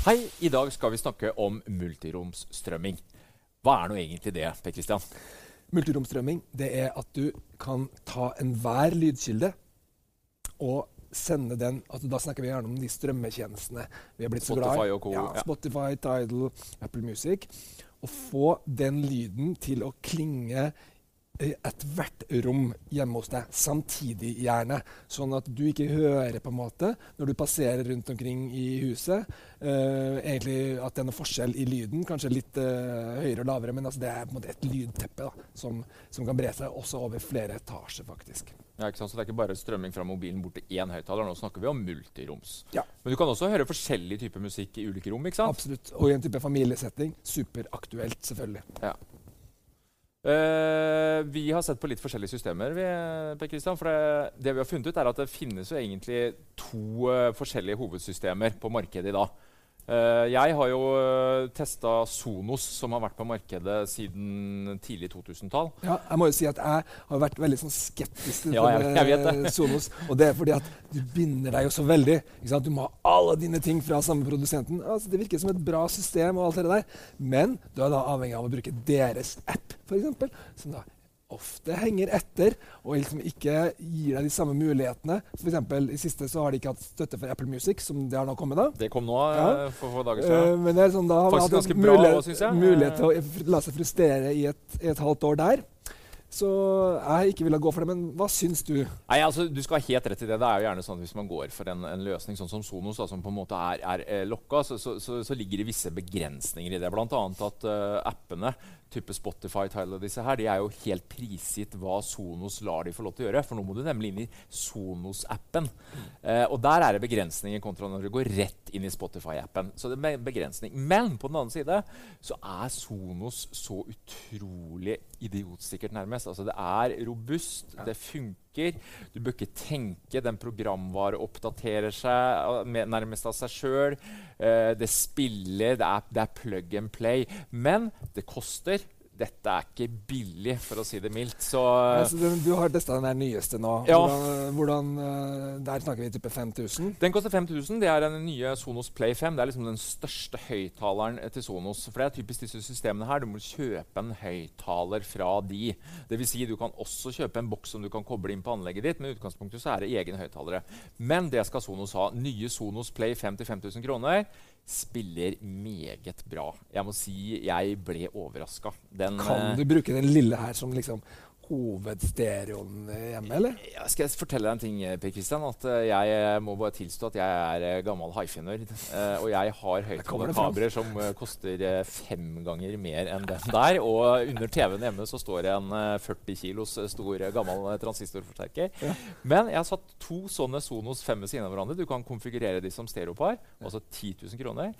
Hei, i dag skal vi snakke om multiromsstrømming. Hva er nå egentlig det, Per Kristian? Multiromstrømming det er at du kan ta enhver lydkilde og sende den altså Da snakker vi gjerne om de strømmetjenestene vi har blitt så glad Spotify i. og co. Ja. Spotify, Tidal, Apple Music. Og få den lyden til å klinge ethvert rom hjemme hos deg, samtidig gjerne. Sånn at du ikke hører på en måte når du passerer rundt omkring i huset. Uh, egentlig at det er noe forskjell i lyden, kanskje litt uh, høyere og lavere, men altså det er på en måte et lydteppe da, som, som kan bre seg også over flere etasjer, faktisk. Ja, ikke sant? Så Det er ikke bare strømming fra mobilen bort til én høyttaler. Nå snakker vi om multiroms. Ja. Men du kan også høre forskjellige typer musikk i ulike rom. ikke sant? Absolutt. Og i en type familiesetting superaktuelt, selvfølgelig. Ja. Eh, vi har sett på litt forskjellige systemer. Vi, for det, det vi har funnet ut er at det finnes jo egentlig to uh, forskjellige hovedsystemer på markedet i dag. Eh, jeg har jo uh, testa Sonos, som har vært på markedet siden tidlig 2000-tall. Ja, jeg må jo si at jeg har vært veldig sånn skeptisk til Ja, eh, Sonos. Og det er fordi at du binder deg jo så veldig. Du må ha alle dine ting fra samme produsenten. Altså, det virker som et bra system, og alt det der. men du er da avhengig av å bruke deres app, f.eks. Som da ofte henger etter og liksom ikke gir deg de samme mulighetene. For eksempel, I siste så har de ikke hatt støtte for Apple Music, som det har nå kommet. da. Det kom nå eh, Ja. for få dager Eh, siden. men det er sånn, da har Faktisk ganske bra synes jeg. mulighet til å la seg frustrere i et, i et halvt år der. Så jeg ikke ville gå for det. Men hva syns du? Nei, altså, Du skal ha helt rett i det. Det er jo gjerne sånn at Hvis man går for en, en løsning sånn som Sonos, da, som på en måte er, er eh, lokka, så, så, så, så ligger det visse begrensninger i det. Annet at uh, appene, type Spotify, Tyler, disse her, de er jo helt prisgitt hva Sonos lar de få lov til å gjøre. For nå må du nemlig inn i Sonos-appen. Eh, og der er det begrensninger kontra når du går rett inn i Spotify-appen. Så det er be- begrensning. Men på den annen side så er Sonos så utrolig idiotsikkert, nærmest. Altså, det er robust, det funker. Du bør ikke tenke. Den programvare oppdaterer seg uh, med, nærmest av seg sjøl. Eh, det spiller, det er, det er plug and play. Men det koster. Dette er ikke billig, for å si det mildt. Så ja, så du har testa den der nyeste nå. Ja. Hvordan, hvordan, eh, der snakker vi type 5000. Den koster 5000. Det er den nye Sonos Play 5. Det er liksom den største høyttaleren til Sonos. For det er typisk disse systemene her. Du må kjøpe en høyttaler fra de. Det vil si, du kan også kjøpe en boks som du kan koble inn på anlegget ditt, men i utgangspunktet så er det egne høyttalere. Men det skal Sonos ha. Nye Sonos Play 5 til 5000 kroner spiller meget bra. Jeg må si jeg ble overraska. Kan du bruke den lille her som liksom hovedstereoen hjemme, eller? Ja, skal jeg fortelle deg en ting, Per Kristian? At uh, Jeg eh, må bare tilstå at jeg er gammel hifi-nerd. Uh, og jeg har høyttalerkabler som koster fem ganger mer enn den der. Og under TV-en hjemme så står det en 40 kilos stor gammel transistorforsterker. Ja. Men jeg har satt to sånne Sonos 5 ved siden av hverandre. Du kan konfigurere de som stereopar. Altså 10 000 kroner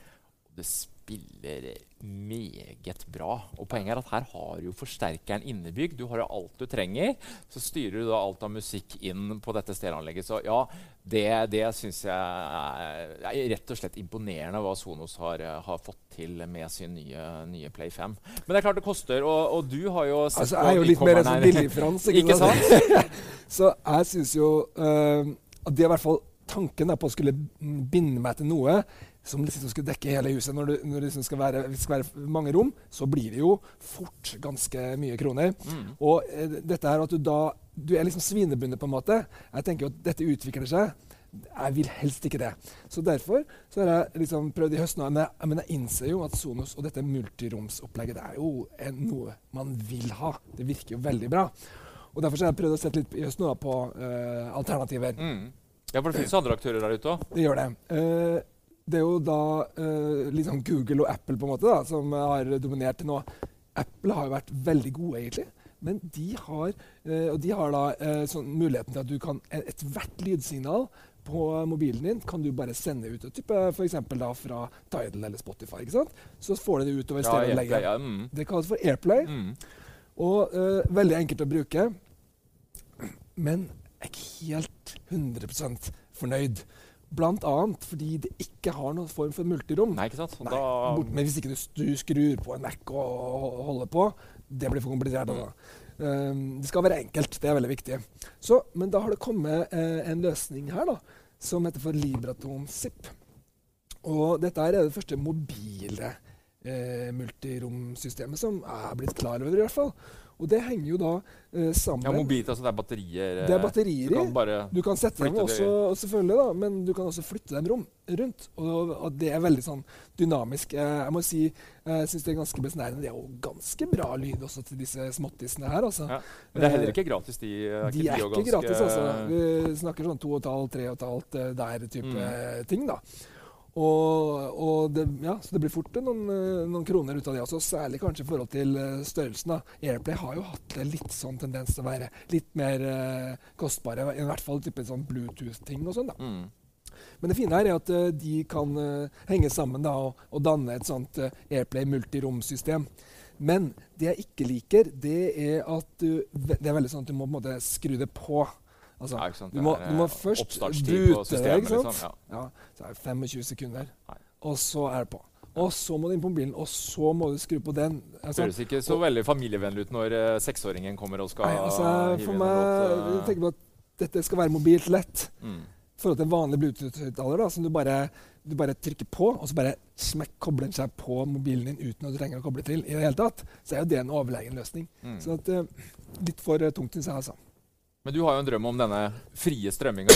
det spiller meget bra. Og poenget er at her har jo forsterkeren innebygd. Du har jo alt du trenger. Så styrer du da alt av musikk inn på dette stereoanlegget. Så ja, det, det syns jeg er, er, rett og slett imponerende hva Sonos har, har fått til med sin nye, nye, Play 5. Men det er klart det koster, og, og du har jo sett altså, Jeg er jo litt mer sånn billigfrans, ikke, ikke sant? så jeg syns jo uh, at det er i hvert fall tanken på å skulle binde meg til noe som liksom skal dekke hele huset. Når, du, når det liksom skal, være, skal, være, mange rom, så blir det jo fort ganske mye kroner. Mm. Og eh, dette her at du da Du er liksom svinebundet, på en måte. Jeg tenker jo at dette utvikler seg. Jeg vil helst ikke det. Så derfor så har jeg liksom prøvd i høst nå. Men jeg, men jeg innser jo at Sonos og dette multiromsopplegget det er jo en, noe man vil ha. Det virker jo veldig bra. Og Derfor har jeg prøvd å sette litt i høst nå på uh, alternativer. Mm. Ja, For det finnes andre aktører der ute òg? Det gjør det. Uh, det er jo da uh, liksom Google og Apple på en måte da, som har dominert til nå. Apple har jo vært veldig gode, egentlig. Men de har, uh, og de har da uh, sånn muligheten til at du kan ethvert lydsignal på mobilen din kan du bare sende ut. Type F.eks. fra Tidal eller Spotify. ikke sant? Så får du det utover stereoanlegget. Ja, ja, mm. Det kalles for Airplay. Mm. Og veldig enkelt å bruke. Men jeg er ikke helt 100% fornøyd. Blant annet fordi det ikke har noen form for multirom. Nei, ikke sant? Nei, da... Men hvis ikke du, du, skrur på en Mac og holder på, det blir for komplisert. Altså. Um, det skal være enkelt. Det er veldig viktig. Så, men da har det kommet eh, en løsning her da, som heter for Libraton Zip. Og dette er det første mobile eh, multiromsystemet som er blitt klar over, i hvert fall. Og det henger jo da eh, sammen Ja, Mobilt, altså det er batterier? Det er batterier i. Du, du kan sette dem også, selvfølgelig, da, men du kan også flytte dem rom, rundt. Og, og, det er veldig sånn dynamisk. Eh, jeg må si jeg syns det er ganske besnærende. Det er jo ganske bra lyd også til disse småttisene her. altså. Ja, men det er heller ikke gratis, de? Er de er ikke gratis, altså. Vi snakker sånn 2,5-3,5 eh, der type mm. ting, da. Og, og det, ja, så det blir fort noen, eh, noen, kroner ut av det også, særlig kanskje i forhold til uh, størrelsen. da. Airplay har jo hatt litt sånn tendens til å være litt mer uh, kostbare, i hvert fall type sånn Bluetooth-ting og sånn. da. Mm. Men det fine her er at uh, de kan henge sammen da, og, og, danne et sånt Airplay multiromsystem. Men det jeg ikke liker, det er at du, det er veldig sånn at du må på en måte skru det på. Altså, ja, du, må, du, må, først bute det. ikke sant? Liksom, ja. ja. Så er det 25 sekunder, Nei. og så er det på. Og så må du inn på mobilen, og så må du skru på den. Altså, det høres ikke så og, veldig familievennlig ut når uh, seksåringen kommer og skal nei, altså, hive inn meg, låt, uh, tenker på at dette skal være mobilt lett. Mm. I forhold til en vanlig Bluetooth-høyttaler som du bare, du bare, trykker på, og så bare smekk kobler den seg på mobilen din uten at du trenger å koble til. i det hele tatt, Så er jo det en overlegen løsning. Mm. Så at, uh, litt for tungt, syns jeg. altså. Men du har jo en drøm om denne frie strømminga.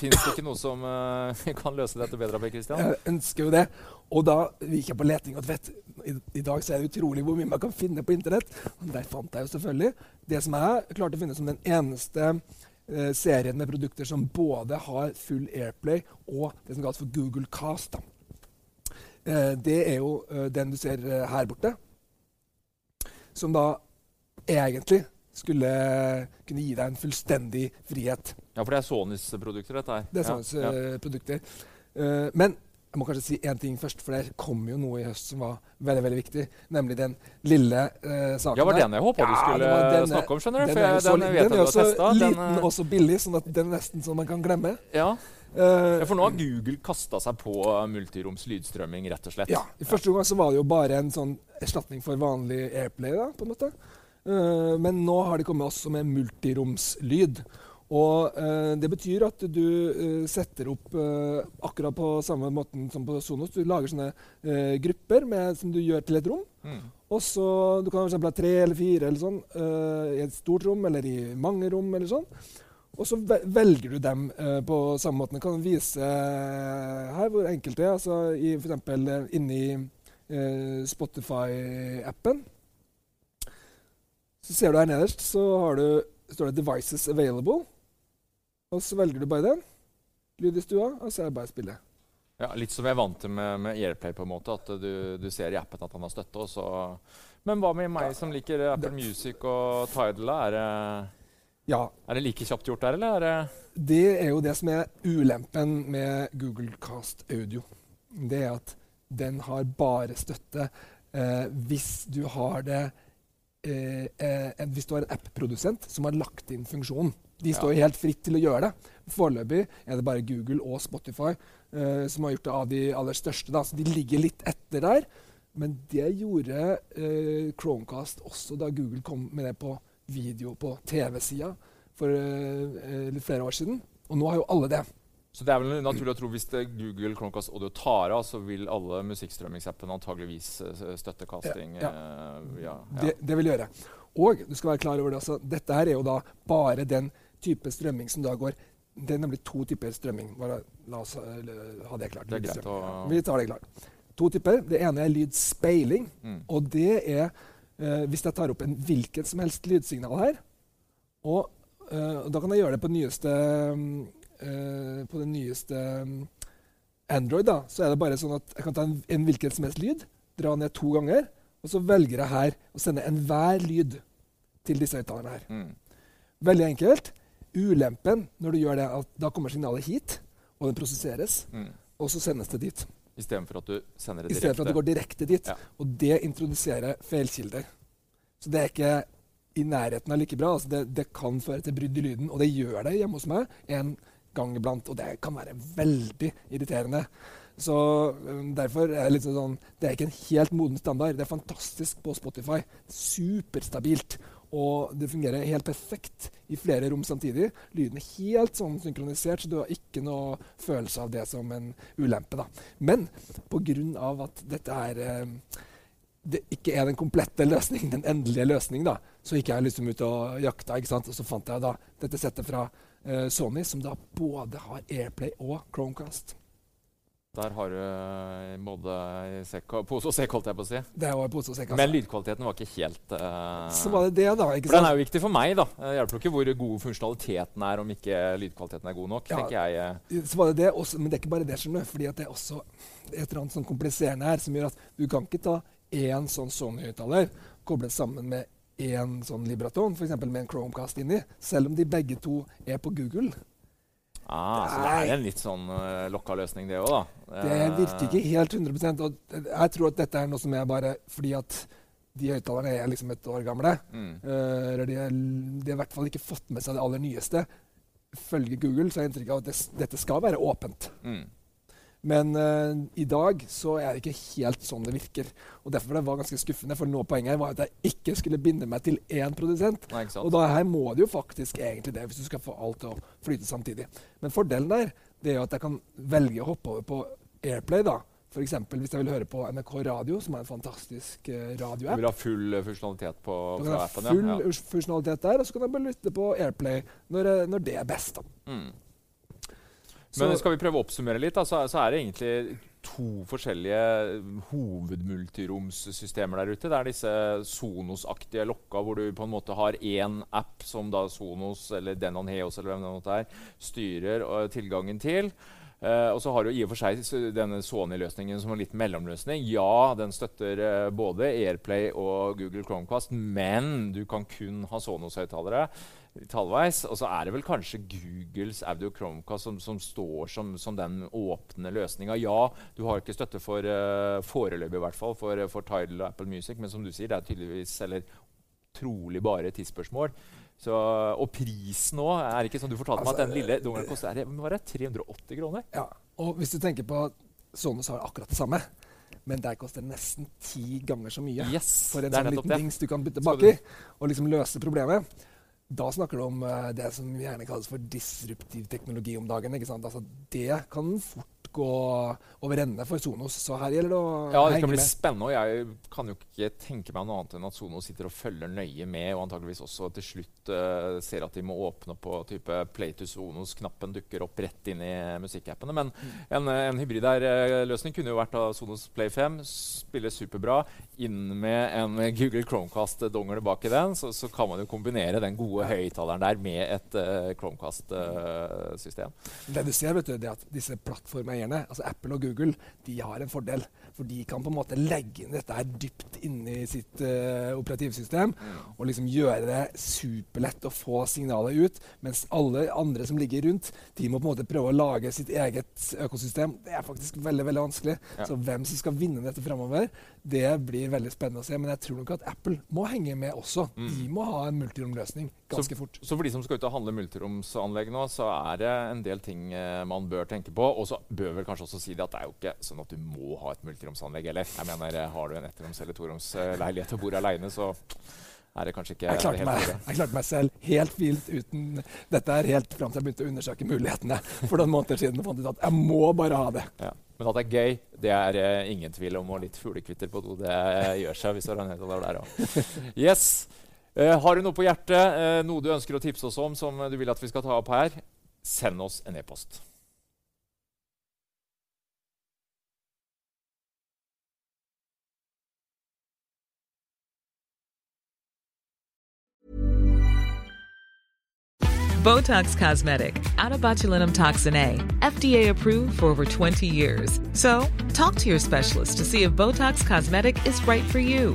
Fins det ikke noe som uh, kan løse dette bedre? Per Christian? Jeg ønsker jo det. Og da gikk jeg på leting. og vet, i, i, dag så er det utrolig hvor mye man kan finne på Internett. Og der fant jeg jo selvfølgelig det som jeg klarte å finne som den eneste uh, serien med produkter som både har full Airplay og det som kalles for Google Cast. Uh, det er jo den du ser her borte, som da egentlig skulle kunne gi deg en fullstendig frihet. Ja, for det er Sonys produkter, dette her. Det er Sonys ja, ja. produkter. Uh, men jeg må kanskje si én ting først, for det kom jo noe i høst som var veldig veldig viktig. Nemlig den lille uh, saken der. Ja, var den jeg håpa ja, du skulle denne, snakke om, skjønner du. Den, er jo så, den, den er også liten og så også billig, sånn at den er nesten så man kan glemme. Ja. Uh, ja, For nå har Google kasta seg på multiroms lydstrømming, rett og slett. Ja, I første omgang så var det jo bare en sånn erstatning for vanlig Airplay. da, på en måte. Uh, men nå har de kommet også med multiromslyd. Og uh, Det betyr at du uh, setter opp akkurat på samme måten som på Sonos. Du lager sånne grupper med, som du gjør til et rom. Mm. Og så, Du kan ha tre eller fire eller sånn, i et stort rom eller i mange rom. eller sånn. Og så velger du dem på samme måte. Jeg kan vise her hvor enkelt det er. altså i, eksempel, Inni Spotify-appen Så ser du her nederst så har du, står det 'Devices Available'. Og så velger du bare den. Lyd i stua, og så er det bare å spille. Ja, Litt som jeg er vant til med, med Airplay, på en måte, at du, du ser i appen at han har støtte. og så... Men hva med meg som liker Apple Music og Tidal? Er Ja, er det like kjapt gjort der, eller er det Det er jo det som er ulempen med Google Cast Audio. Det er at den har bare støtte eh, hvis du har det eh, eh, Hvis du har en app-produsent som har lagt inn funksjonen. De står Ja. helt fritt til å gjøre det. Foreløpig er det bare Google og Spotify eh, som har gjort det av de aller største. Da. Så de ligger litt etter der. Men det gjorde eh, Chromecast også da Google kom med det på video på TV-sida for eh, eh, litt flere år siden. Og nå har jo alle det. Så det er vel naturlig å tro hvis det Google Chromecast Audio tar av, så vil alle musikkstrømmingsappene antageligvis eh, støtte casting. Ja, eh, ja, ja. Det, det vil gjøre. Og du skal være klar over det altså, dette her er jo da bare den type strømming som da går Det er nemlig to typer strømming. Bare la oss eh, ha det klart. Det er greit å- Vi tar det klart. To typer. Det ene er lydspeiling. Mm. Og det er eh, hvis jeg tar opp en hvilket som helst lydsignal her, og Uh, da kan jeg gjøre det på nyeste mm, eh, På den nyeste mm, Android, da, så er det bare sånn at jeg kan ta en, en hvilken som helst lyd, dra ned to ganger, og så velger jeg her å sende enhver lyd til disse høyttalerne her. Mm. Veldig enkelt. Ulempen når du gjør det, at da kommer signalet hit, og den prosesseres, Mm. og så sendes det dit. Istedenfor at du sender det I stedet for at det går direkte dit. Ja. Og det introduserer feilkilder. Så det er ikke i nærheten av like bra. Altså det, det kan føre til brudd i lyden, og det gjør det hjemme hos meg en gang iblant. Og det kan være veldig irriterende. Så øhm, derfor er det litt sånn Det er ikke en helt moden standard. Det er fantastisk på Spotify. Superstabilt. Og det fungerer helt perfekt i flere rom samtidig. Lyden er helt sånn synkronisert, så du har ikke noe følelse av det som en ulempe. da. Men pga. at dette er eh, det ikke er den komplette løsningen, den endelige løsningen, da, så gikk jeg liksom ut og jakta, ikke sant? og så fant jeg da dette settet fra Sony, som da både har Airplay og Chromecast. Der har du eh, både sekk- pose og sekk, holdt jeg på å si. Det var pose og sekk. Men Altså. lydkvaliteten var ikke helt uh, Så var det det, da. ikke For den er jo viktig for meg, da. Det hjelper jo ikke hvor god funksjonaliteten er om ikke lydkvaliteten er god nok. Ja. tenker jeg. eh. Så var det det også, men det er ikke bare det, skjønner du. fordi det er også et eller annet sånn kompliserende her som gjør at du kan ikke ta én sånn Sony-høyttaler koblet sammen med én sånn Libraton, f.eks. med en Chromecast inni, selv om de begge to er på Google. Ah, så det er en litt sånn uh, lokka løsning, det òg, da. Det virker ikke helt 100 og Jeg tror at dette er noe som er bare fordi at de høyttalerne er liksom et år gamle. Mm. Uh, er, de har i hvert fall ikke fått med seg det aller nyeste. Følge Google så har jeg inntrykk av at det, dette skal være åpent. Mm. Men uh, i dag så er det ikke helt sånn det virker. Og Derfor det var ganske skuffende, for nå poenget var at jeg ikke skulle binde meg til én produsent. Nei? Og da her må det jo faktisk egentlig det, hvis du skal få alt til å flyte samtidig. Men fordelen der det er jo at jeg kan velge å hoppe over på Airplay. da. F.eks. hvis jeg vil høre på NRK Radio, som er en fantastisk radioapp. Du vil ha full eh, funksjonalitet på, du kan ha full ja. funksjonalitet der, og så kan jeg bare lytte på Airplay når, når det er best. da. Mm. Men skal vi prøve å oppsummere litt, da, så, så er det egentlig to forskjellige hovedmultiromssystemer der ute. Det er disse Sonos-aktige lokka, hvor du på en måte har én app som da Sonos eller Denon Heos eller hvem det måtte er, styrer uh, tilgangen til. Uh, og så har du i og for seg denne Sony-løsningen som en liten mellomløsning. Ja, den støtter uh, både Airplay og Google Chromecast, men du kan kun ha Sonos-høyttalere tallveis. Og så er det vel kanskje Googles Audio Chromecast som, som står som, som den åpne løsninga. Ja, du har ikke støtte for uh, foreløpig, i hvert fall, for, for Tidal og Apple Music, men som du sier, det er tydeligvis, eller trolig bare et tidsspørsmål. Så, og prisen òg er ikke sånn Du fortalte meg at den Altså, lille dongeren koster er det, var det 380 kroner. Ja, og hvis du tenker på Sonos har akkurat det samme, men der koster det nesten ti ganger så mye Yes, for en sånn liten dings du kan bytte baki og liksom løse problemet. Da snakker du om uh, det som gjerne kalles for disruptiv teknologi om dagen. ikke sant? Altså, det kan fort gå over ende for Sonos. Så her gjelder det å ja, det henge bli spennende. Og jeg kan jo ikke tenke meg noe annet enn at Sonos sitter og følger nøye med, og antageligvis også til slutt uh, ser at de må åpne på type Play to Sonos-knappen dukker opp rett inn i musikkappene. Men Mm. en, en hybrid-løsning kunne jo vært av Sonos Play 5. Spiller superbra. Inn med en Google Chromecast-dongle bak i den, så, så kan man jo kombinere den gode høyttaleren der med et uh, Chromecast-system. Det du ser, vet du, det at disse plattformeierne, altså Apple og Google, de har en fordel. For de kan på en måte legge inn dette her dypt inni sitt uh, operativsystem og liksom gjøre det superlett å få signalet ut. Mens alle andre som ligger rundt, de må på en måte prøve å lage sitt eget økosystem. Det er faktisk veldig veldig vanskelig. Ja. Så hvem som skal vinne dette framover, det blir veldig spennende å se. Men jeg tror nok at Apple må henge med også. De må ha en multiromløsning ganske fort. Så for de som skal ut og handle multiromsanlegg nå, så er det en del ting eh, man bør tenke på. Og så bør vel kanskje også si det at det er jo ikke sånn at du må ha et multiromsanlegg heller. Jeg mener, eh, Har du en ettroms- eller toromsleilighet og bor aleine, så er det kanskje ikke Jeg klarte, helt meg, jeg klarte meg selv helt fint uten dette her helt fram til jeg begynte å undersøke mulighetene for noen måneder siden. og fant ut at jeg må bare ha det. Ja. Men at det er gøy, det er eh, ingen tvil om. Og litt fuglekvitter på do, det gjør seg hvis du har en høyttaler der òg. Yes. Eh, har du noe på hjertet, eh, noe du ønsker å tipse oss om som du vil at vi skal ta opp her, send oss en e-post. Botox Cosmetic, out of botulinum toxin A, FDA approved for over 20 years. So, talk to your specialist to see if Botox Cosmetic is right for you.